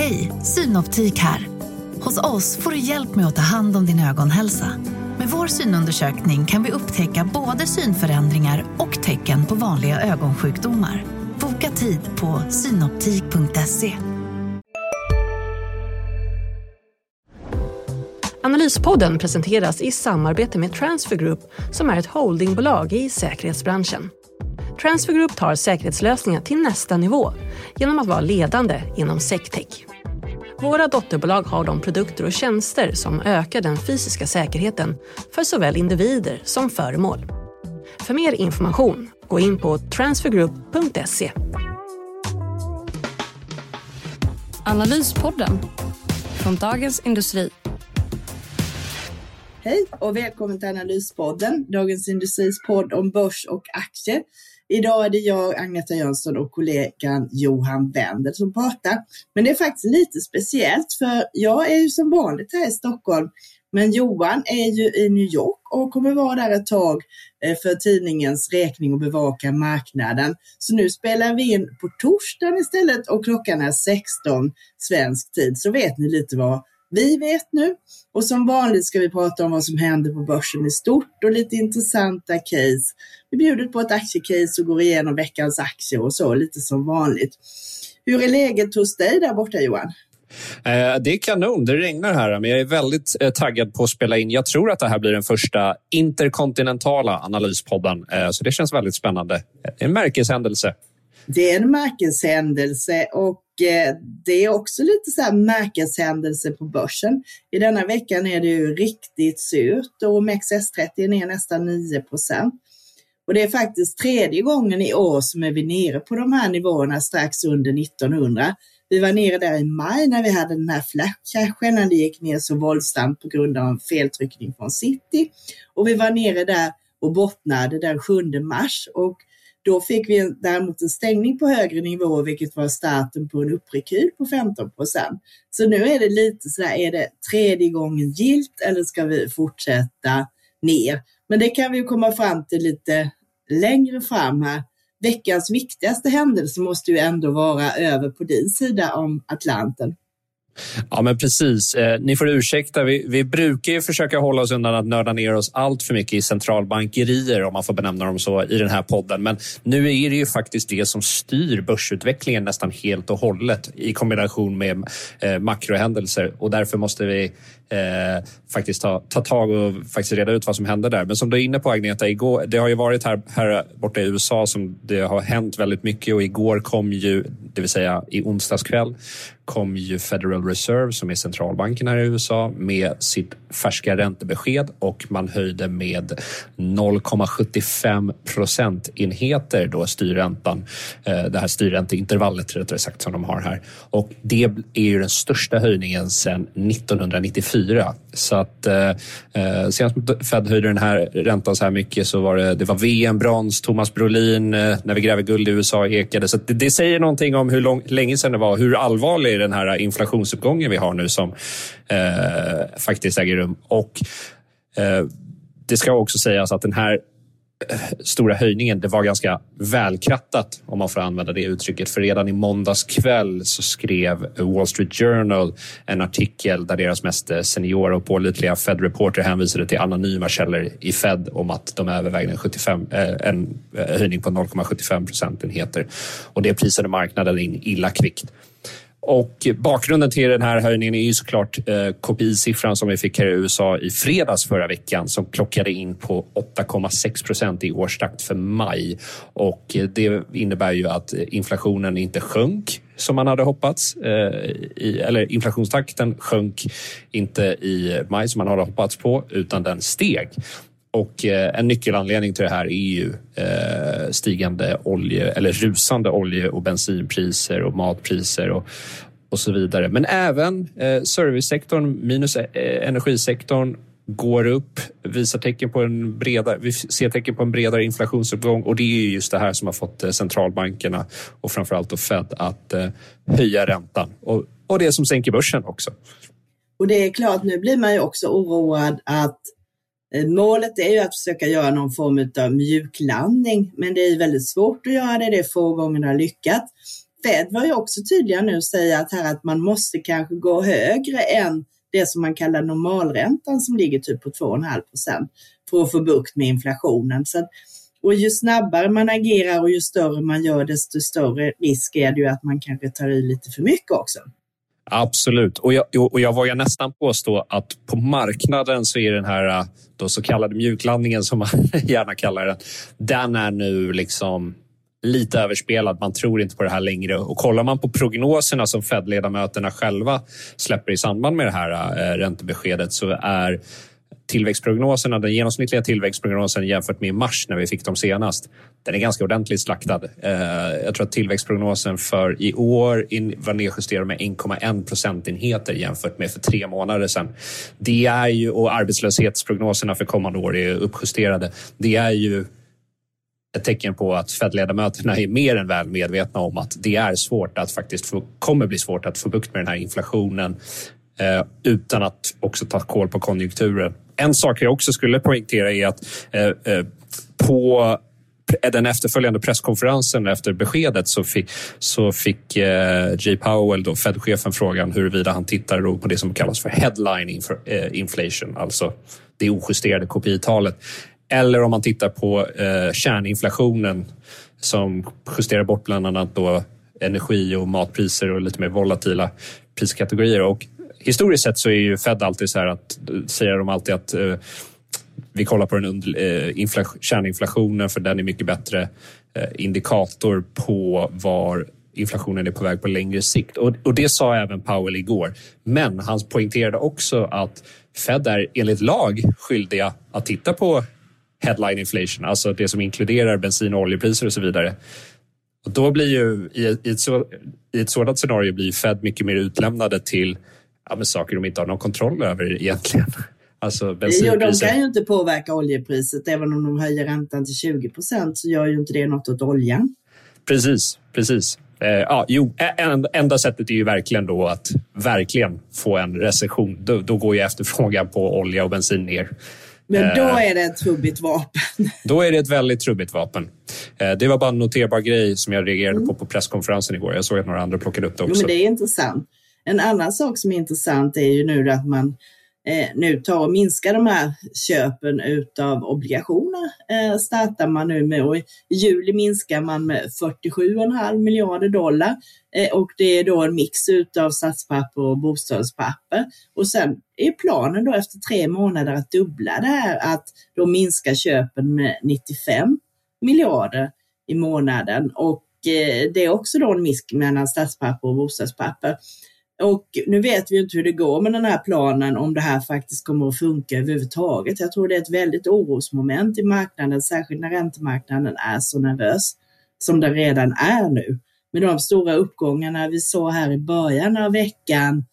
Hej, Synoptik här. Hos oss får du hjälp med att ta hand om din ögonhälsa. Med vår synundersökning kan vi upptäcka både synförändringar och tecken på vanliga ögonsjukdomar. Boka tid på synoptik.se. Analyspodden presenteras i samarbete med Transfer Group som är ett holdingbolag i säkerhetsbranschen. Transfer Group tar säkerhetslösningar till nästa nivå genom att vara ledande inom sectech. Våra dotterbolag har de produkter och tjänster som ökar den fysiska säkerheten för såväl individer som föremål. För mer information, gå in på transfergroup.se. Analyspodden från Dagens Industri. Hej och välkommen till Analyspodden, Dagens Industris podd om börs och aktier. Idag är det jag, Agneta Jönsson och kollegan Johan Wendel som pratar. Men det är faktiskt lite speciellt för jag är ju som vanligt här i Stockholm. Men Johan är ju i New York och kommer vara där ett tag eh, för tidningens räkning och bevaka marknaden. Så nu spelar vi in på torsdagen istället och klockan är 16 svensk tid. Så vet ni lite vad vi vet nu. Och som vanligt ska vi prata om vad som händer på börsen i stort och lite intressanta case. Vi bjuder på ett aktiecase och går igenom veckans aktier och så, lite som vanligt. Hur är läget hos dig där borta Johan? Eh, det är kanon. Det regnar här, men jag är väldigt eh, taggad på att spela in. Jag tror att det här blir den första interkontinentala analyspodden, eh, så det känns väldigt spännande. En märkeshändelse. Det är en märkeshändelse och Eh, det är också lite så här märkeshändelse på börsen. I denna veckan är det ju riktigt surt och OMXS30 är ner nästan 9. Och det är faktiskt tredje gången i år som är vi nere på de här nivåerna strax under 1900. Vi var nere där i maj när vi hade den här flashen när det gick ner så våldsamt på grund av en feltryckning från City. Och vi var nere där och bottnade den 7 mars och då fick vi däremot en stängning på högre nivå, vilket var starten på en upprekyl på 15 procent. Så nu är det lite sådär, är det tredje gången gilt eller ska vi fortsätta ner? Men det kan vi komma fram till lite längre fram här. Veckans viktigaste händelse måste ju ändå vara över på din sida om Atlanten. Ja, men precis. Eh, ni får ursäkta. Vi, vi brukar ju försöka hålla oss undan att nörda ner oss allt för mycket i centralbankerier, om man får benämna dem så, i den här podden. Men nu är det ju faktiskt det som styr börsutvecklingen nästan helt och hållet i kombination med eh, makrohändelser och därför måste vi eh, faktiskt ta, ta tag och faktiskt reda ut vad som hände där. Men som du är inne på Agneta, igår, det har ju varit här, här borta i USA som det har hänt väldigt mycket och igår kom ju, det vill säga i onsdags kväll, kom ju Federal Reserve som är centralbanken här i USA med sitt färska räntebesked och man höjde med 0,75 procentenheter då styrräntan. Eh, det här styrränteintervallet rättare sagt som de har här och det är ju den största höjningen sedan 1994 så att eh, eh senast Fed höjde den här räntan så här mycket så var det, det var VM-brons, Thomas Brolin eh, när vi gräver guld i USA ekade. Så det, det, säger någonting om hur lång, länge sedan det var, hur allvarlig den här inflationsuppgången vi har nu som eh, faktiskt äger rum. Och eh, det ska också sägas att den här stora höjningen, det var ganska välkrattat om man får använda det uttrycket. För redan i måndags kväll så skrev Wall Street Journal en artikel där deras mest eh, seniora och pålitliga Fed-reporter hänvisade till anonyma källor i Fed om att de övervägde en, 75, eh, en eh, höjning på 0,75 procentenheter. Och det prisade marknaden in illa kvickt. Och bakgrunden till den här höjningen är ju såklart eh, KPI-siffran som vi fick här i USA i fredags förra veckan som klockade in på 8,6 procent i årstakt för maj. Och eh, det innebär ju att eh, inflationen inte sjönk som man hade hoppats. Eller inflationstakten sjönk inte i maj som man hade hoppats på utan den steg. Och eh, en nyckelanledning till det här är ju eh, stigande olje eller rusande olje och bensinpriser och matpriser och, och så vidare. Men även eh, servicesektorn minus energisektorn går upp, visar tecken på en bredare, vi ser tecken på en bredare inflationsuppgång och det är just det här som har fått centralbankerna och framförallt Fed att höja räntan och, och det som sänker börsen också. Och det är klart, nu blir man ju också oroad att Eh, målet är ju att försöka göra någon form av mjuklandning, men det är väldigt svårt att göra det. Det är få gånger det har lyckats. Fed var ju också tydliga nu och säger att, här att man måste kanske gå högre än det som man kallar normalräntan som ligger typ på 2,5 procent för att få bukt med inflationen. Så och ju snabbare man agerar och ju större man gör desto större risk är det ju att man kanske tar i lite för mycket också. Absolut. Och jag, och jag vågar nästan påstå att på marknaden så är den här äh, då så kallade mjuklandningen, som man gärna kallar den, den är nu liksom lite överspelad. Man tror inte på det här längre. Och kollar man på prognoserna som Fed-ledamöterna själva släpper i samband med det här äh, räntebeskedet så är tillväxtprognoserna, den genomsnittliga tillväxtprognosen jämfört med i mars när vi fick dem senast, den är ganska ordentligt slaktad. Eh, jag tror att tillväxtprognosen för i år var nedjusterad med 1,1 procentenheter jämfört med för tre månader sedan. Det är ju, och arbetslöshetsprognoserna för kommande år är uppjusterade. Det är ju ett tecken på att Fed-ledamöterna är mer än väl medvetna om att det är svårt att faktiskt få, kommer bli svårt att få bukt med den här inflationen eh, utan att också ta koll på konjunkturen. En sak jag också skulle poängtera är att eh, eh, på den efterföljande presskonferensen efter beskedet så fick, så fick eh, J. Powell, då, Fed-chefen, frågan huruvida han tittar på det som kallas för headline eh, inflation, alltså det ojusterade KPI-talet. Eller om man tittar på eh, kärninflationen som justerar bort bland annat då energi och matpriser och lite mer volatila priskategorier. Och historiskt sett så är ju Fed alltid så här att säger de alltid att eh, vi kollar på den eh, kärninflationen för den är mycket bättre eh, indikator på var inflationen är på väg på längre sikt. Och, och det sa även Powell igår. Men han poängterade också att Fed är enligt lag skyldiga att titta på headline inflation, alltså det som inkluderar bensin och oljepriser och så vidare. Och då blir ju i ett, i ett, så, i ett sådant scenario blir Fed mycket mer utlämnade till ja, saker de inte har någon kontroll över egentligen. Alltså jo, de kan ju inte påverka oljepriset. Även om de höjer räntan till 20 procent så gör ju inte det något åt oljan. Precis, precis. Eh, ja, jo, enda sättet är ju verkligen då att verkligen få en recession. Då, då går ju efterfrågan på olja och bensin ner. Men då eh, är det ett trubbigt vapen. Då är det ett väldigt trubbigt vapen. Eh, det var bara en noterbar grej som jag reagerade mm. på på presskonferensen igår. Jag såg att några andra plockade upp det också. Jo, men det är intressant. En annan sak som är intressant är ju nu att man eh, nu tar och minskar de här köpen utav obligationer. Eh, startar man nu med och i juli minskar man med 47,5 miljarder dollar eh, och det är då en mix utav statspapper och bostadspapper. Och sen är planen då efter tre månader att dubbla det här, att då minska köpen med 95 miljarder i månaden och eh, det är också då en misk mellan statspapper och bostadspapper. Och nu vet vi inte hur det går med den här planen, om det här faktiskt kommer att funka överhuvudtaget. Jag tror det är ett väldigt orosmoment i marknaden, särskilt när räntemarknaden är så nervös som den redan är nu. Med de stora uppgångarna vi såg här i början av veckan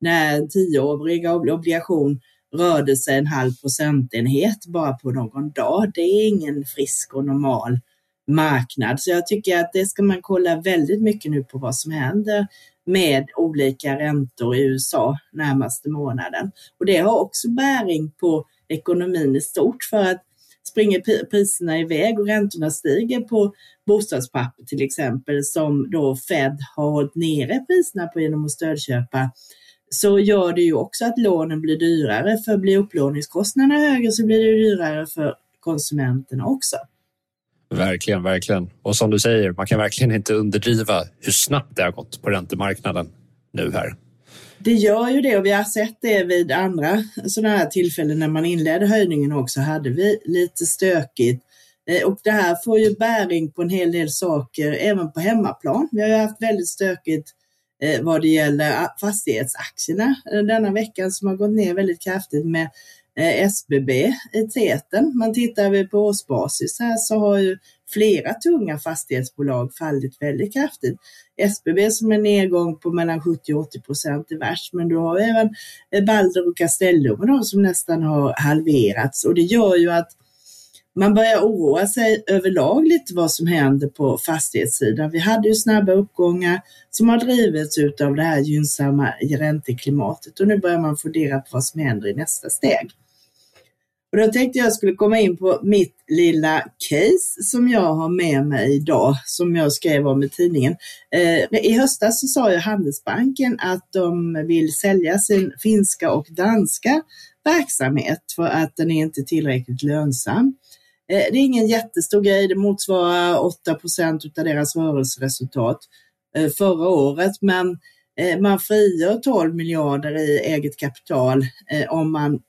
när en tioårig obligation rörde sig en halv procentenhet bara på någon dag. Det är ingen frisk och normal marknad. Så jag tycker att det ska man kolla väldigt mycket nu på vad som händer med olika räntor i USA närmaste månaden. Och det har också bäring på ekonomin i stort för att springer priserna iväg och räntorna stiger på bostadspapper till exempel som då Fed har hållit nere priserna på genom att stödköpa så gör det ju också att lånen blir dyrare för blir upplåningskostnaderna högre så blir det dyrare för konsumenterna också. Verkligen, verkligen. Och som du säger, man kan verkligen inte underdriva hur snabbt det har gått på räntemarknaden nu här. Det gör ju det och vi har sett det vid andra sådana här tillfällen när man inledde höjningen också hade vi lite stökigt. Eh, och det här får ju bäring på en hel del saker även på hemmaplan. Vi har ju haft väldigt stökigt eh, vad det gäller fastighetsaktierna eh, denna veckan som har gått ner väldigt kraftigt med Eh, SBB i täten. Men tittar vi på årsbasis här så har ju flera tunga fastighetsbolag fallit väldigt kraftigt. SBB som är nedgång på mellan 70 och 80 procent är värst, men du har även eh, Balder och Castellum och de som nästan har halverats och det gör ju att man börjar oroa sig överlag lite vad som händer på fastighetssidan. Vi hade ju snabba uppgångar som har drivits av det här gynnsamma ränteklimatet och nu börjar man fundera på vad som händer i nästa steg. Och då tänkte jag skulle komma in på mitt lilla case som jag har med mig idag, som jag skrev om i tidningen. Eh, I höstas så sa ju Handelsbanken att de vill sälja sin finska och danska verksamhet för att den är inte tillräckligt lönsam. Eh, det är ingen jättestor grej, det motsvarar 8 procent av deras rörelseresultat eh, förra året, men eh, man frigör 12 miljarder i eget kapital eh, om man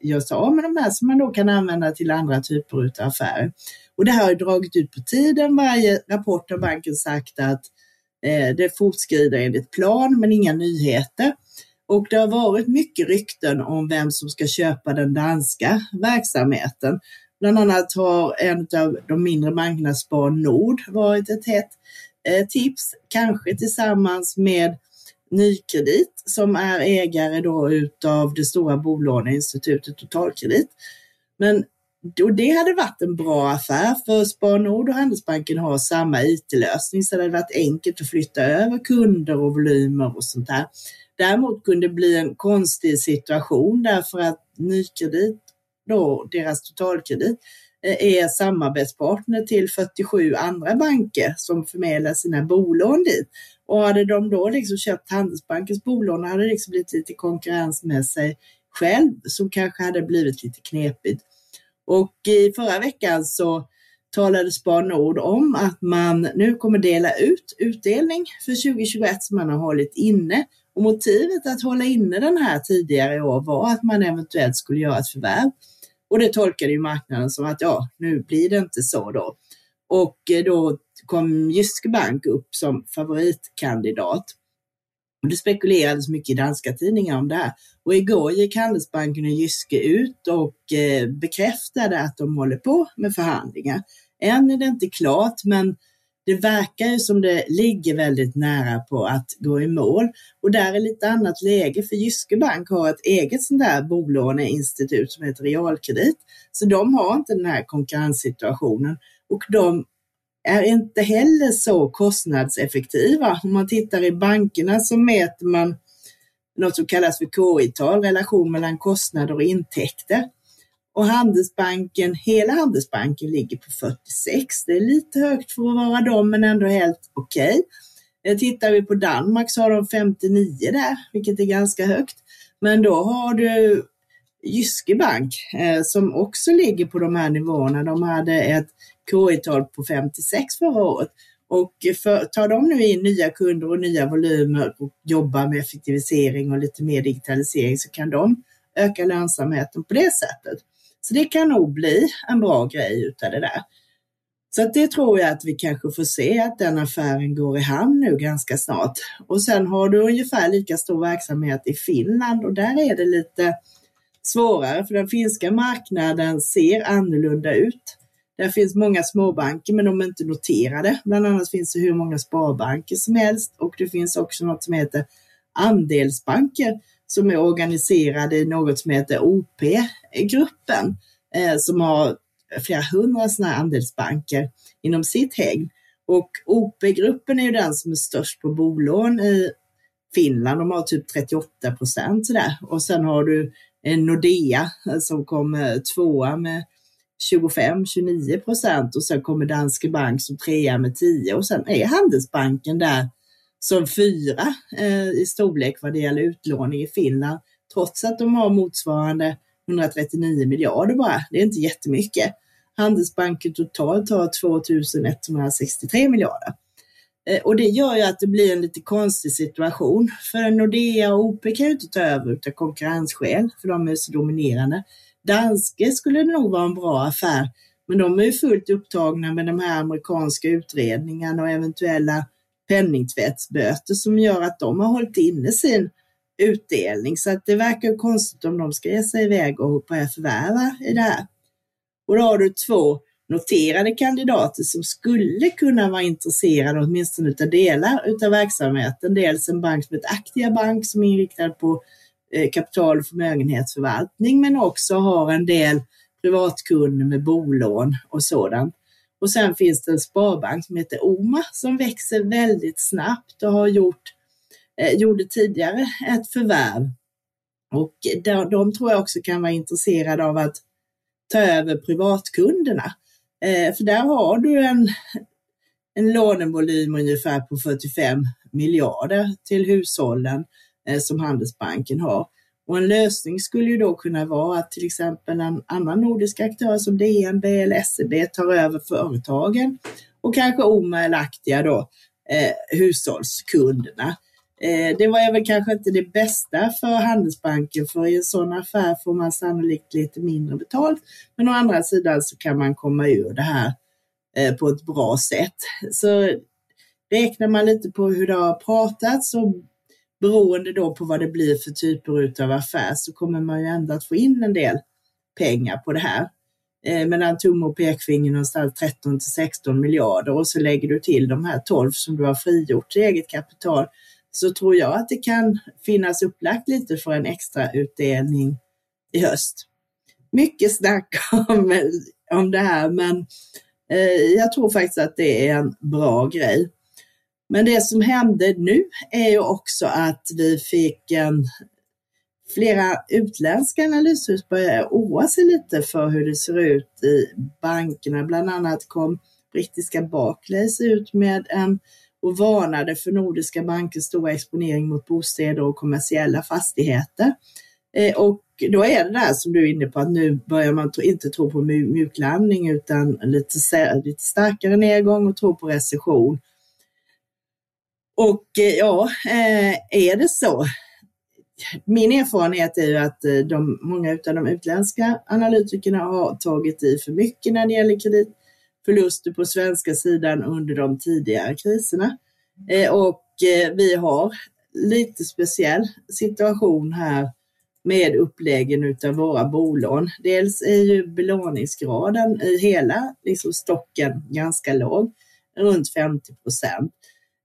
gör sig av med de här som man då kan använda till andra typer av affärer. Och det här har dragit ut på tiden. Varje rapport har banken sagt att eh, det fortskrider enligt plan, men inga nyheter. Och det har varit mycket rykten om vem som ska köpa den danska verksamheten. Bland annat har en av de mindre bankerna, Spar Nord, varit ett hett eh, tips, kanske tillsammans med Nykredit som är ägare då utav det stora bolåneinstitutet Totalkredit. Men och det hade varit en bra affär för Spar Nord och Handelsbanken har samma IT-lösning så det hade varit enkelt att flytta över kunder och volymer och sånt där. Däremot kunde det bli en konstig situation därför att Nykredit då deras totalkredit, eh, är samarbetspartner till 47 andra banker som förmedlar sina bolån dit. Och hade de då liksom köpt Handelsbankens bolån hade det liksom blivit lite konkurrens med sig själv som kanske hade blivit lite knepigt. Och i förra veckan så talade Spar Nord om att man nu kommer dela ut utdelning för 2021 som man har hållit inne. Och motivet att hålla inne den här tidigare i år var att man eventuellt skulle göra ett förvärv. Och det tolkade ju marknaden som att ja, nu blir det inte så då. Och eh, då kom Jyske Bank upp som favoritkandidat. Och det spekulerades mycket i danska tidningar om det här. Och igår gick Handelsbanken och Jyske ut och eh, bekräftade att de håller på med förhandlingar. Än är det inte klart, men det verkar ju som det ligger väldigt nära på att gå i mål. Och där är lite annat läge för Jyske Bank har ett eget sånt där bolåneinstitut som heter Realkredit. Så de har inte den här konkurrenssituationen och de är inte heller så kostnadseffektiva. Om man tittar i bankerna så mäter man något som kallas för KI-tal, relation mellan kostnader och intäkter. Och Handelsbanken, hela Handelsbanken ligger på 46. Det är lite högt för att vara dem, men ändå helt okej. Okay. Tittar vi på Danmark så har de 59 där, vilket är ganska högt. Men då har du Jyske Bank eh, som också ligger på de här nivåerna. De hade ett KI-tal på 56 förra året. Och för, tar de nu in nya kunder och nya volymer och jobbar med effektivisering och lite mer digitalisering så kan de öka lönsamheten på det sättet. Så det kan nog bli en bra grej utav det där. Så att det tror jag att vi kanske får se att den affären går i hamn nu ganska snart. Och sen har du ungefär lika stor verksamhet i Finland och där är det lite svårare för den finska marknaden ser annorlunda ut. Där finns många småbanker men de är inte noterade. Bland annat finns det hur många sparbanker som helst och det finns också något som heter andelsbanker som är organiserade i något som heter OP-gruppen eh, som har flera hundra sådana här andelsbanker inom sitt hägn. Och OP-gruppen är ju den som är störst på bolån i Finland. De har typ 38 procent sådär. Och sen har du eh, Nordea eh, som kom eh, tvåa med 25-29 procent och sen kommer Danske Bank som trea med 10 och sen är Handelsbanken där som fyra eh, i storlek vad det gäller utlåning i Finland, trots att de har motsvarande 139 miljarder bara. Det är inte jättemycket. Handelsbanken totalt har 2163 miljarder. Eh, och det gör ju att det blir en lite konstig situation. För Nordea och OP kan ju inte ta över av konkurrensskäl, för de är så dominerande. Danske skulle det nog vara en bra affär, men de är ju fullt upptagna med de här amerikanska utredningarna och eventuella penningtvättsböter som gör att de har hållit inne sin utdelning. Så att det verkar konstigt om de ska ge sig iväg och börja förvärva i det här. Och då har du två noterade kandidater som skulle kunna vara intresserade åtminstone av delar utav verksamheten. Dels en bank som heter Aktia Bank som är inriktad på Eh, kapital och förmögenhetsförvaltning men också har en del privatkunder med bolån och sådant. Och sen finns det en sparbank som heter OMA som växer väldigt snabbt och har gjort, eh, gjorde tidigare ett förvärv Och de, de tror jag också kan vara intresserade av att ta över privatkunderna. Eh, för där har du en, en lånevolym ungefär på 45 miljarder till hushållen Eh, som Handelsbanken har. Och en lösning skulle ju då kunna vara att till exempel en annan nordisk aktör som DNB eller SEB tar över företagen och kanske OMA då eh, hushållskunderna. Eh, det var väl kanske inte det bästa för Handelsbanken för i en sån affär får man sannolikt lite mindre betalt. Men å andra sidan så kan man komma ur det här eh, på ett bra sätt. Så räknar man lite på hur det har pratats och beroende då på vad det blir för typer av affär så kommer man ju ändå att få in en del pengar på det här. Eh, mellan tumme och pekfinger någonstans 13 till 16 miljarder och så lägger du till de här 12 som du har frigjort i eget kapital så tror jag att det kan finnas upplagt lite för en extra utdelning i höst. Mycket snack om, om det här men eh, jag tror faktiskt att det är en bra grej. Men det som hände nu är ju också att vi fick en flera utländska analyshus börja oroa sig lite för hur det ser ut i bankerna. Bland annat kom brittiska Barclays ut med en och varnade för nordiska bankers stora exponering mot bostäder och kommersiella fastigheter. Eh, och då är det där som du är inne på att nu börjar man inte tro på mjuklandning utan lite, lite starkare nedgång och tro på recession. Och eh, ja, eh, är det så? Min erfarenhet är ju att eh, de, många av de utländska analytikerna har tagit i för mycket när det gäller kreditförluster på svenska sidan under de tidigare kriserna. Och vi har lite speciell situation här med uppläggen utav våra bolån. Dels är ju belåningsgraden i hela liksom, stocken ganska låg, runt 50 procent.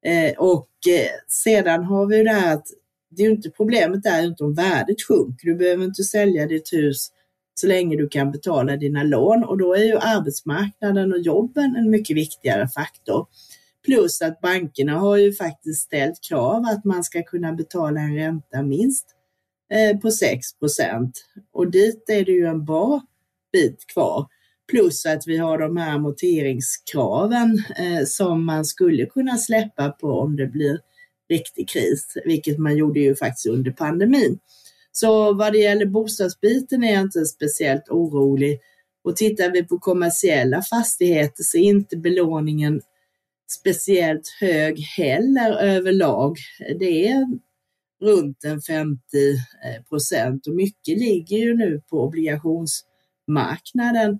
Eh, och eh, sedan har vi det här att det är inte problemet är inte om värdet sjunker. Du behöver inte sälja ditt hus så länge du kan betala dina lån och då är ju arbetsmarknaden och jobben en mycket viktigare faktor. Plus att bankerna har ju faktiskt ställt krav att man ska kunna betala en ränta minst eh, på 6 och dit är det ju en bra bit kvar. Plus att vi har de här amorteringskraven eh, som man skulle kunna släppa på om det blir riktig kris, vilket man gjorde ju faktiskt under pandemin. Så vad det gäller bostadsbiten är jag inte speciellt orolig. Och tittar vi på kommersiella fastigheter så är inte belåningen speciellt hög heller överlag. Det är runt en 50 eh, procent och mycket ligger ju nu på obligationsmarknaden.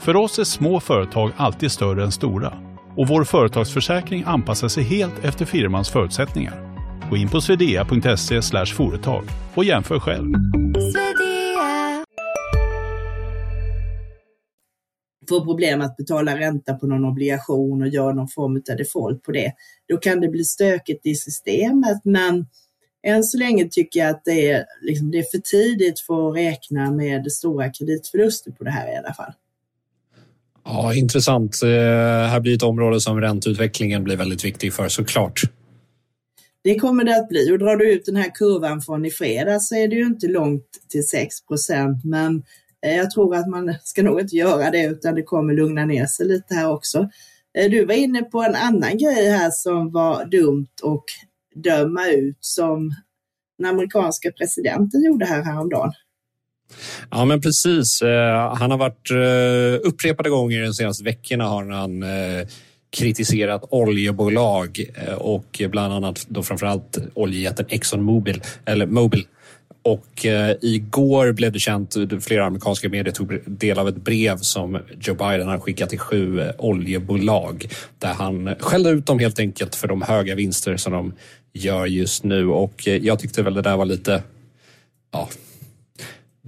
För oss är små företag alltid större än stora och vår företagsförsäkring anpassar sig helt efter firmans förutsättningar. Gå in på swedea.se företag och jämför själv. får problem att betala ränta på någon obligation och gör någon form av default på det, då kan det bli stökigt i systemet. Men än så länge tycker jag att det är, liksom, det är för tidigt för att räkna med stora kreditförluster på det här i alla fall. Ja, intressant. Eh, här blir ett område som ränteutvecklingen blir väldigt viktig för såklart. Det kommer det att bli och drar du ut den här kurvan från i fredags så är det ju inte långt till 6 procent men eh, jag tror att man ska nog inte göra det utan det kommer lugna ner sig lite här också. Eh, du var inne på en annan grej här som var dumt och döma ut som den amerikanska presidenten gjorde här häromdagen. Ja, men precis. Eh, han har varit eh, upprepade gånger de senaste veckorna har han eh, kritiserat oljebolag och bland annat då framförallt oljejätten Exxon Mobil, eller Mobil. Och igår blev det känt, flera amerikanska medier tog del av ett brev som Joe Biden har skickat till sju oljebolag där han skällde ut dem helt enkelt för de höga vinster som de gör just nu. Och jag tyckte väl det där var lite, ja,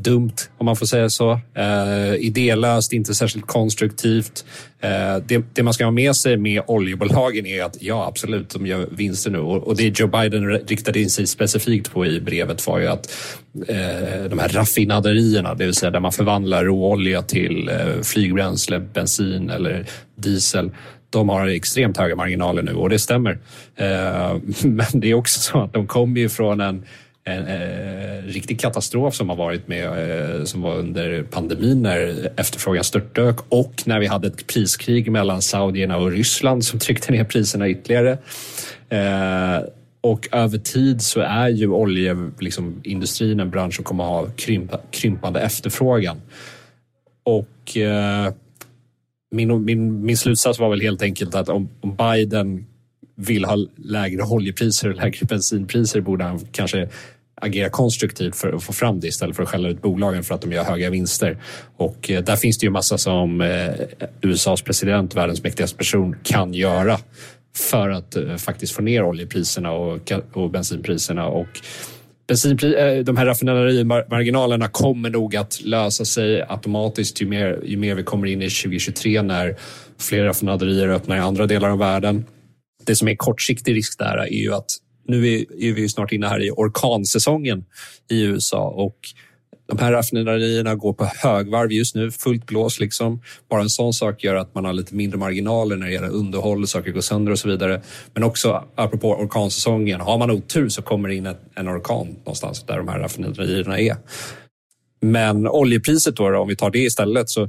dumt, om man får säga så. Eh, idélöst, inte särskilt konstruktivt. Eh, det, det, man ska ha med sig med oljebolagen är att ja, absolut, de gör vinster nu. Och, och det Joe Biden riktade in sig specifikt på i brevet var ju att eh, de här raffinaderierna, det vill säga där man förvandlar råolja till eh, flygbränsle, bensin eller diesel de har extremt höga marginaler nu och det stämmer. Eh, men det är också så att de kommer ju från en en eh, riktig katastrof som har varit med, eh, som var under pandemin när efterfrågan störtdök och när vi hade ett priskrig mellan saudierna och Ryssland som tryckte ner priserna ytterligare. Eh, och över tid så är ju oljeindustrin liksom, en bransch som kommer att ha krympa, krympande efterfrågan. Och eh, min, min, min slutsats var väl helt enkelt att om, om Biden vill ha lägre oljepriser och lägre bensinpriser borde han kanske agera konstruktivt för att få fram det istället för att skälla ut bolagen för att de gör höga vinster. Och eh, där finns det ju massa som eh, USAs president, världens mäktigaste person, kan göra för att eh, faktiskt få ner oljepriserna och, och bensinpriserna. Och bensinpri, de här raffinaderimarginalerna kommer nog att lösa sig automatiskt ju mer, ju mer vi kommer in i 2023 när fler raffinaderier öppnar i andra delar av världen det som är kortsiktig risk där är ju att nu är vi snart inne här i orkansäsongen i USA och de här raffinaderierna går på högvarv just nu, fullt blås. Liksom. Bara en sån sak gör att man har lite mindre marginaler när det gäller underhåll, saker går sönder och så vidare. Men också apropå orkansäsongen, har man otur så kommer det in en orkan någonstans där de här raffinaderierna är. Men oljepriset då, då om vi tar det istället, så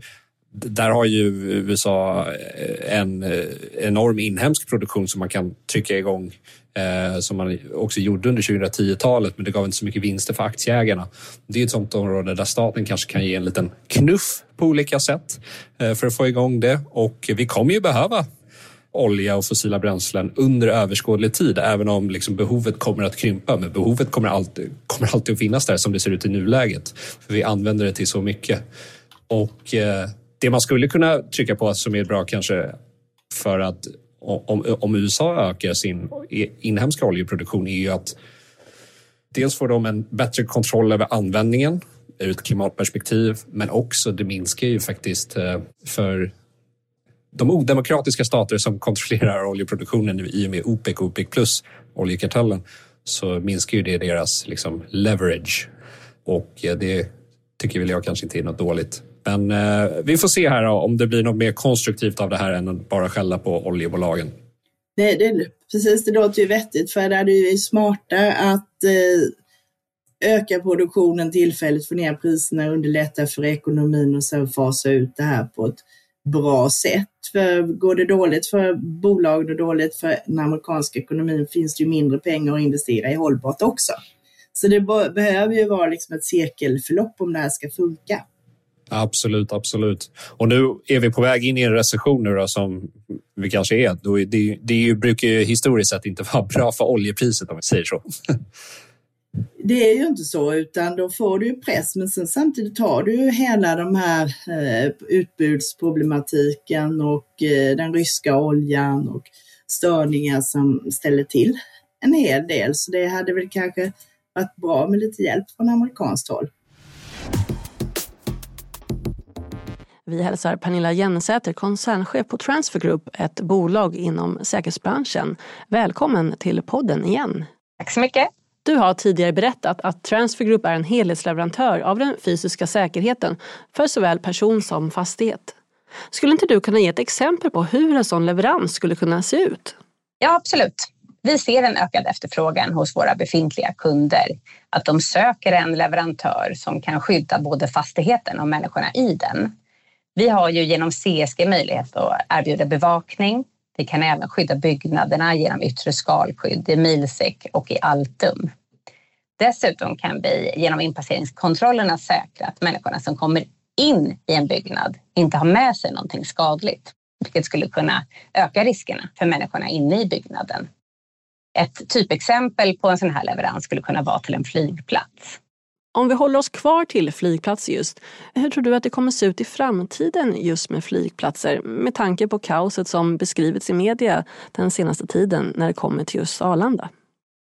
där har ju USA eh, en eh, enorm inhemsk produktion som man kan trycka igång eh, som man också gjorde under 2010-talet men det gav inte så mycket vinster för aktieägarna. Det är ett sånt område där staten kanske kan ge en liten knuff på olika sätt för att få igång det och vi kommer ju behöva olja och fossila bränslen under överskådlig tid även om liksom behovet kommer att krympa. Men behovet kommer alltid, kommer alltid att finnas där som det ser ut i nuläget. För Vi använder det till så mycket. Och det man skulle kunna trycka på som är bra kanske för att om, om USA ökar sin inhemska oljeproduktion är ju att dels får de en bättre kontroll över användningen ur ett klimatperspektiv men också det minskar ju faktiskt eh, för de odemokratiska stater som kontrollerar oljeproduktionen i och med OPEC och OPEC plus oljekartellen så minskar ju det deras liksom, leverage och eh, det tycker väl jag kanske inte är något dåligt. Men eh, vi får se här då, om det blir något mer konstruktivt av det här än att bara skälla på oljebolagen. Det, det, precis, det låter ju vettigt för det är ju smarta att eh, öka produktionen tillfälligt, få ner priserna, underlätta för ekonomin och sen fasa ut det här på ett bra sätt. För går det dåligt för bolagen och dåligt för den amerikanska ekonomin finns det ju mindre pengar att investera i hållbart också. Så det behöver ju vara liksom ett cirkelförlopp om det här ska funka. Absolut, absolut. Och nu är vi på väg in i en recession nu då, som vi kanske är. Det, det brukar ju historiskt sett inte vara bra för oljepriset om vi säger så. Det är ju inte så, utan då får du press, men sen samtidigt har du ju hela de här eh, utbudsproblematiken och eh, den ryska oljan och störningar som ställer till en hel del. Så det hade väl kanske varit bra med lite hjälp från amerikanskt håll. Vi hälsar Pernilla Jennesäter, koncernchef på Transfer Group, ett bolag inom säkerhetsbranschen. Välkommen till podden igen. Tack så mycket. Du har tidigare berättat att Transfer Group är en helhetsleverantör av den fysiska säkerheten för såväl person som fastighet. Skulle inte du kunna ge ett exempel på hur en sån leverans skulle kunna se ut? Ja, absolut. Vi ser en ökad efterfrågan hos våra befintliga kunder. Att de söker en leverantör som kan skydda både fastigheten och människorna i den. Vi har ju genom CSG möjlighet att erbjuda bevakning. Vi kan även skydda byggnaderna genom yttre skalskydd i milsäck och i Altum. Dessutom kan vi genom inpasseringskontrollerna säkra att människorna som kommer in i en byggnad inte har med sig någonting skadligt, vilket skulle kunna öka riskerna för människorna inne i byggnaden. Ett typexempel på en sån här leverans skulle kunna vara till en flygplats. Om vi håller oss kvar till flygplatser just, hur tror du att det kommer se ut i framtiden just med flygplatser med tanke på kaoset som beskrivits i media den senaste tiden när det kommer till just Arlanda?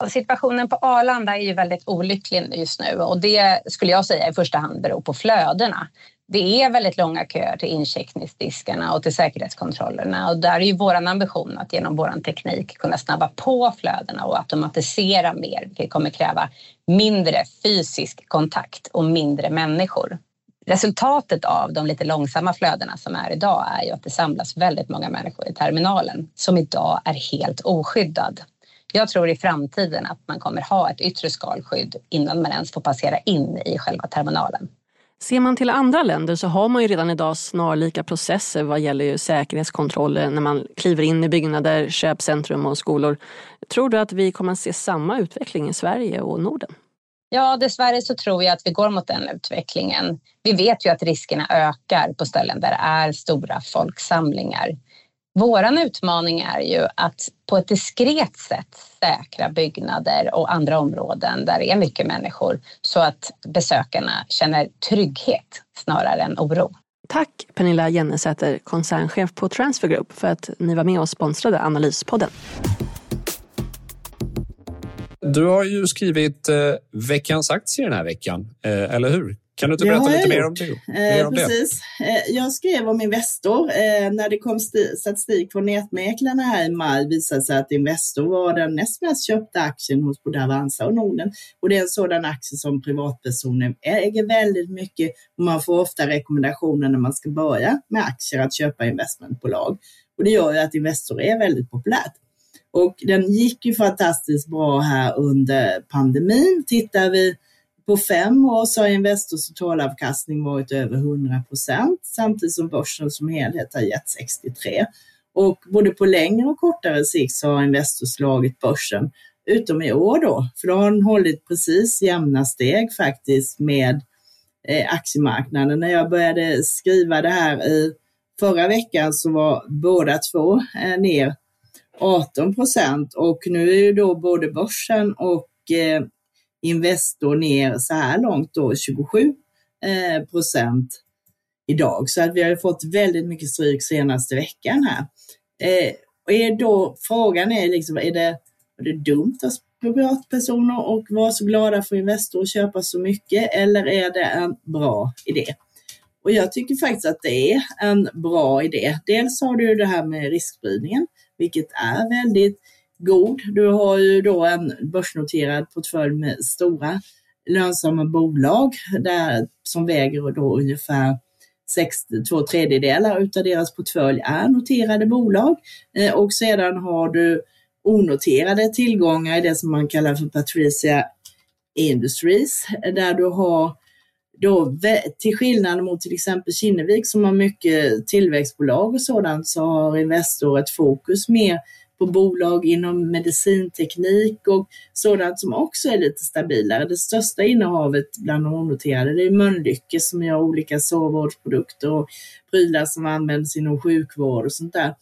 Situationen på Arlanda är ju väldigt olycklig just nu och det skulle jag säga i första hand beror på flödena. Det är väldigt långa köer till incheckningsdiskarna och till säkerhetskontrollerna och där är ju vår ambition att genom vår teknik kunna snabba på flödena och automatisera mer, vilket kommer kräva mindre fysisk kontakt och mindre människor. Resultatet av de lite långsamma flödena som är idag är ju att det samlas väldigt många människor i terminalen som idag är helt oskyddad. Jag tror i framtiden att man kommer ha ett yttre skalskydd innan man ens får passera in i själva terminalen. Ser man till andra länder så har man ju redan idag snarlika processer vad gäller ju säkerhetskontroller när man kliver in i byggnader, köpcentrum och skolor. Tror du att vi kommer att se samma utveckling i Sverige och Norden? Ja, dessvärre så tror jag att vi går mot den utvecklingen. Vi vet ju att riskerna ökar på ställen där det är stora folksamlingar. Våran utmaning är ju att på ett diskret sätt säkra byggnader och andra områden där det är mycket människor så att besökarna känner trygghet snarare än oro. Tack Pernilla Jennesäter, koncernchef på Transfer Group för att ni var med och sponsrade Analyspodden. Du har ju skrivit eh, veckans aktie den här veckan, eh, eller hur? Kan du inte berätta lite mer om det? Mer om precis. Det? Eh, jag skrev om Investor. Eh, när det kom statistik från nätmäklarna här i maj visade sig att Investor var den näst mest köpta aktien hos både Avanza och Norden. Och det är en sådan aktie som privatpersoner äger väldigt mycket och man får ofta rekommendationer när man ska börja med aktier att köpa investmentbolag. Och det gör ju att Investor är väldigt populärt. Och den gick ju fantastiskt bra här under pandemin. Tittar vi på fem år så har Investors totalavkastning varit över 100 procent samtidigt som börsen som helhet har gett 63. Och både på längre och kortare sikt så har Investor slagit börsen, utom i år då, för då har den hållit precis jämna steg faktiskt med eh, aktiemarknaden. När jag började skriva det här i förra veckan så var båda två eh, ner 18 procent och nu är ju då både börsen och eh, Investor ner så här långt då 27 eh, procent idag. Så att vi har fått väldigt mycket stryk senaste veckan här. Eh, och är då, frågan är liksom, är det, är det dumt att privatpersoner och vara så glada för Investor och köpa så mycket eller är det en bra idé? Och jag tycker faktiskt att det är en bra idé. Dels har du ju det här med riskspridningen, vilket är väldigt god. Du har ju då en börsnoterad portfölj med stora lönsamma bolag där, som väger då ungefär 60, två tredjedelar utav deras portfölj är noterade bolag. Eh, och sedan har du onoterade tillgångar i det som man kallar för Patricia Industries, eh, där du har då, till skillnad mot till exempel Kinnevik som har mycket tillväxtbolag och sådant, så har Investor ett fokus mer på bolag inom medicinteknik och sådant som också är lite stabilare. Det största innehavet bland de onoterade det är Mölnlycke som gör olika sårvårdsprodukter och prylar som används inom sjukvård och sånt där.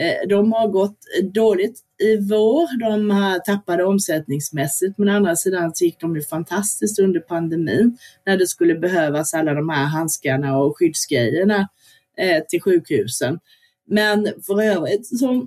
Eh, de har gått dåligt i vår. De har tappade omsättningsmässigt, men å andra sidan så gick de ju fantastiskt under pandemin när det skulle behövas alla de här handskarna och skyddsgrejerna eh, till sjukhusen. Men för övrigt så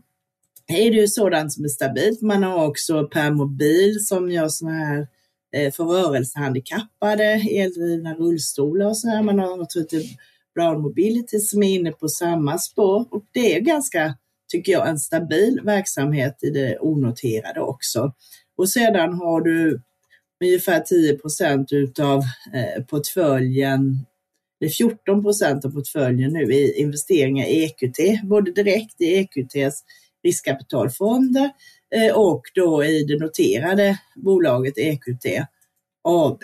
är det ju sådant som är stabilt. Man har också Permobil som gör sådana här eh, för rörelsehandikappade, eldrivna rullstolar och så här. Man har naturligtvis Brown Mobility som är inne på samma spår och det är ganska, tycker jag, en stabil verksamhet i det onoterade också. Och sedan har du ungefär 10 procent utav eh, portföljen det är 14 procent av portföljen nu i investeringar i EQT, både direkt i EQTs riskkapitalfonder eh, och då i det noterade bolaget EQT AB.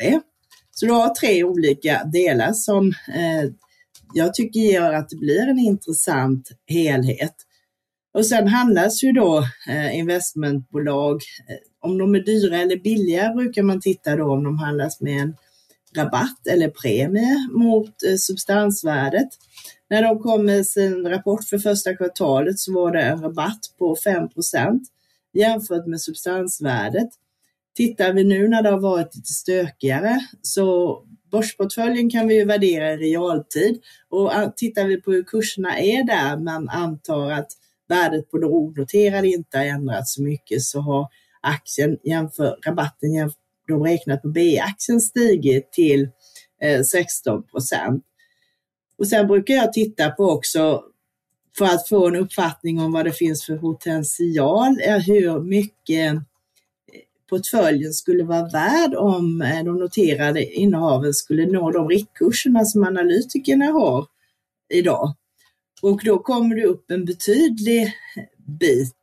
Så du har tre olika delar som eh, jag tycker gör att det blir en intressant helhet. Och sen handlas ju då eh, investmentbolag, om de är dyra eller billiga brukar man titta då om de handlas med en rabatt eller premie mot eh, substansvärdet. När de kom med sin rapport för första kvartalet så var det en rabatt på 5% jämfört med substansvärdet. Tittar vi nu när det har varit lite stökigare så börsportföljen kan vi ju värdera i realtid och tittar vi på hur kurserna är där, man antar att värdet på det onoterade inte har ändrats så mycket, så har aktien jämför rabatten jämfört de räknat på B-aktien stigit till eh, 16 procent. Och sen brukar jag titta på också för att få en uppfattning om vad det finns för potential, eh, hur mycket eh, portföljen skulle vara värd om de noterade innehaven skulle nå de riktkurserna som analytikerna har idag. Och då kommer du upp en betydlig bit.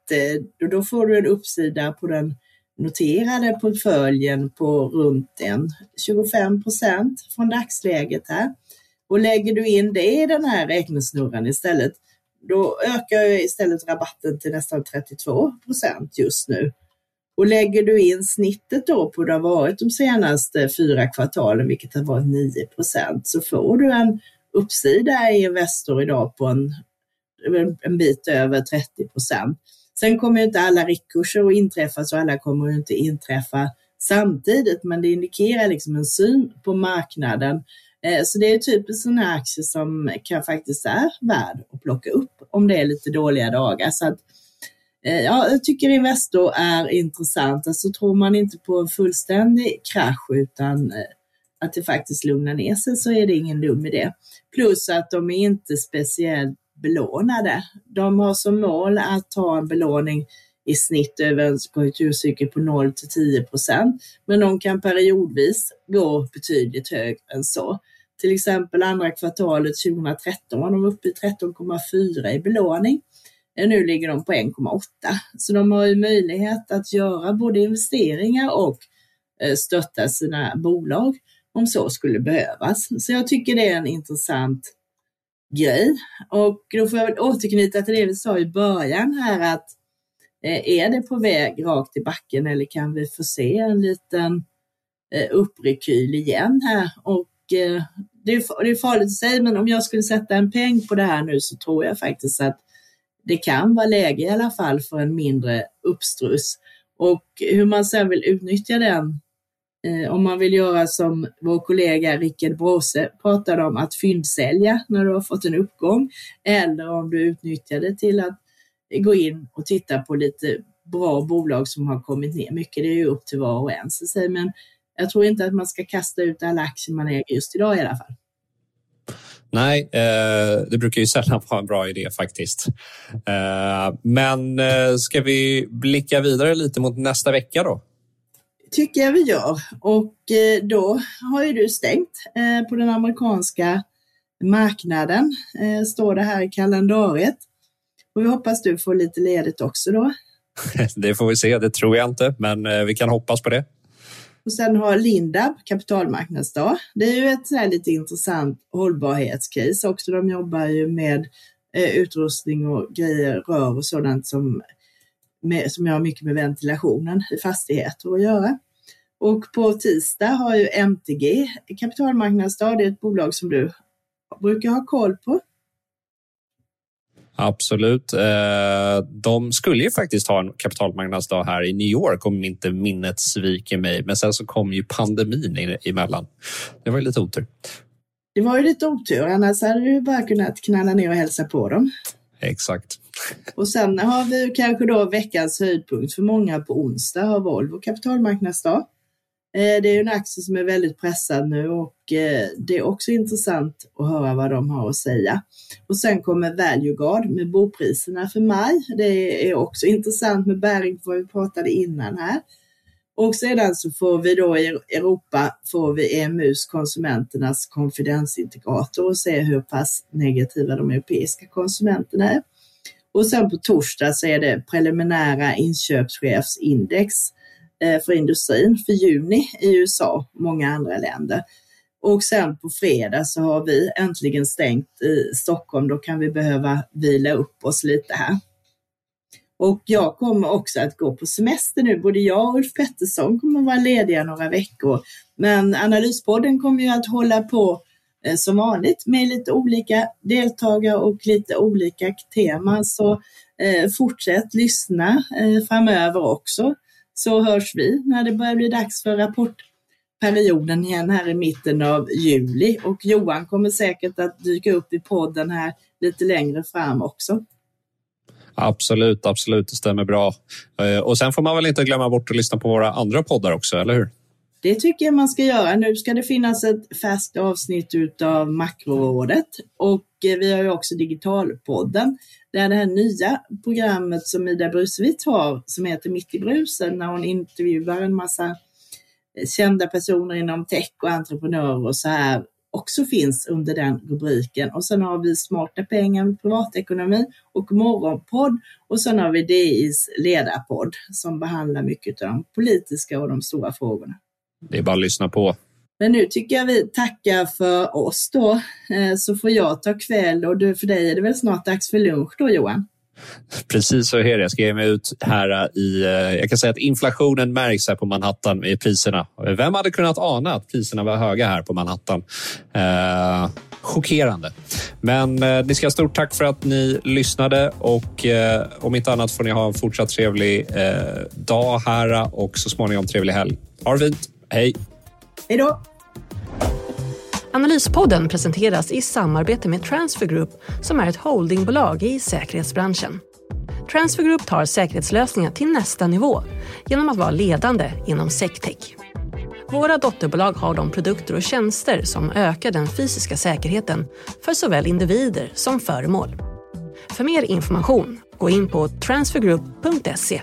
Och då får du en uppsida på den noterade portföljen på runt en 25 procent från dagsläget här. Och lägger du in det i den här räknesnurran istället, då ökar istället rabatten till nästan 32 procent just nu. Och lägger du in snittet då på det har varit de senaste fyra kvartalen, vilket har varit 9 procent, så får du en uppsida i Investor idag på en, en bit över 30 procent. Sen kommer inte alla riktkurser att inträffa, så alla kommer inte inträffa samtidigt, men det indikerar liksom en syn på marknaden. Eh, så det är typiskt sådana aktier som kan faktiskt är värd att plocka upp om det är lite dåliga dagar. Så att eh, ja, jag tycker Investor är intressant. Alltså tror man inte på en fullständig krasch utan eh, att det faktiskt lugnar ner sig så är det ingen dum idé. Plus att de är inte speciellt belånade. De har som mål att ha en belåning i snitt över en konjunkturcykel på 0 till 10 procent, men de kan periodvis gå betydligt högre än så. Till exempel andra kvartalet 2013 var de uppe i 13,4 i belåning nu ligger de på 1,8. Så de har ju möjlighet att göra både investeringar och eh, stötta sina bolag om så skulle behövas. Så jag tycker det är en intressant grej. Och då får jag väl återknyta till det vi sa i början här att eh, är det på väg rakt i backen eller kan vi få se en liten eh, upprekyl igen här? Och eh, det är farligt att säga, men om jag skulle sätta en peng på det här nu så tror jag faktiskt att det kan vara läge i alla fall för en mindre uppstruss. Och hur man sen vill utnyttja den, Eh, om man vill göra som vår kollega Rickard Bråse pratade om, att fyndsälja när du har fått en uppgång, eller om du utnyttjar det till att gå in och titta på lite bra bolag som har kommit ner mycket. Det är ju upp till var och en. Så, men jag tror inte att man ska kasta ut alla aktier man äger just idag i alla fall. Nej, eh, det brukar ju sällan vara en bra idé faktiskt. Eh, men ska vi blicka vidare lite mot nästa vecka då? Tycker jag vi gör. Och eh, då har ju du stängt eh, på den amerikanska marknaden, eh, står det här i kalendariet. Och vi hoppas du får lite ledigt också då. Det får vi se, det tror jag inte, men vi kan hoppas på det. Och sen har Lindab kapitalmarknadsdag. Det är ju ett så lite intressant hållbarhetscase också. De jobbar ju med utrustning och grejer, rör och sådant som, med, som har mycket med ventilationen i fastigheter att göra. Och på tisdag har ju MTG kapitalmarknadsdag. Det är ett bolag som du brukar ha koll på. Absolut. Eh, de skulle ju faktiskt ha en kapitalmarknadsdag här i New York om inte minnet sviker mig. Men sen så kom ju pandemin emellan. Det var ju lite otur. Det var ju lite otur, annars hade du bara kunnat knalla ner och hälsa på dem. Exakt. Och sen har vi kanske då veckans höjdpunkt för många på onsdag har Volvo kapitalmarknadsdag. Eh, det är en aktie som är väldigt pressad nu och eh, det är också intressant att höra vad de har att säga. Och sen kommer Valueguard med bopriserna för maj. Det är också intressant med bäring på vad vi pratade innan här. Och sedan så får vi då i Europa får vi EMUs konsumenternas konfidensintegrator och se hur pass negativa de europeiska konsumenterna är. Och sen på torsdag så är det preliminära inköpschefsindex Eh, Eh, för industrin för juni i USA och många andra länder. Och sen på fredag så har vi äntligen stängt i Stockholm. Då kan vi behöva vila upp oss lite här. Och jag kommer också att gå på semester nu. Både jag och Ulf Pettersson kommer att vara lediga några veckor. Men Analyspodden kommer ju att hålla på eh, som vanligt med lite olika deltagare och lite olika teman. Så eh, fortsätt lyssna eh, framöver också så hörs vi när det börjar bli dags för rapportperioden igen här i mitten av juli. Och Johan kommer säkert att dyka upp i podden här lite längre fram också. Absolut, absolut. Det stämmer bra. Eh, och sen får man väl inte glömma bort att lyssna på våra andra poddar också, eller hur? Det tycker jag man ska göra. Nu ska det finnas ett färskt avsnitt utav Makrorådet och eh, vi har ju också Digitalpodden. Det är det här nya programmet som Ida Brusvit har som heter Mitt i brusen när hon intervjuar en massa eh, kända personer inom tech och entreprenörer och så här också finns under den rubriken. Och sen har vi Smarta pengar med privatekonomi och Morgonpodd och sen har vi DIs ledarpodd som behandlar mycket av de politiska och de stora frågorna. Det är bara att lyssna på. Men nu tycker jag vi tackar för oss då, eh, så får jag ta kväll och du, för dig är det väl snart dags för lunch då Johan? Precis så är det. Jag ska ge mig ut här i... Eh, jag kan säga att inflationen märks här på Manhattan i priserna. Vem hade kunnat ana att priserna var höga här på Manhattan? Eh, chockerande. Men eh, ni ska ha stort tack för att ni lyssnade och eh, om inte annat får ni ha en fortsatt trevlig eh, dag här och så småningom trevlig helg. Ha det fint. Hej! Hej då! Analyspodden presenteras i samarbete med Transfer Group som är ett holdingbolag i säkerhetsbranschen. Transfer Group tar säkerhetslösningar till nästa nivå genom att vara ledande inom SecTech. Våra dotterbolag har de produkter och tjänster som ökar den fysiska säkerheten för såväl individer som föremål. För mer information, gå in på transfergroup.se.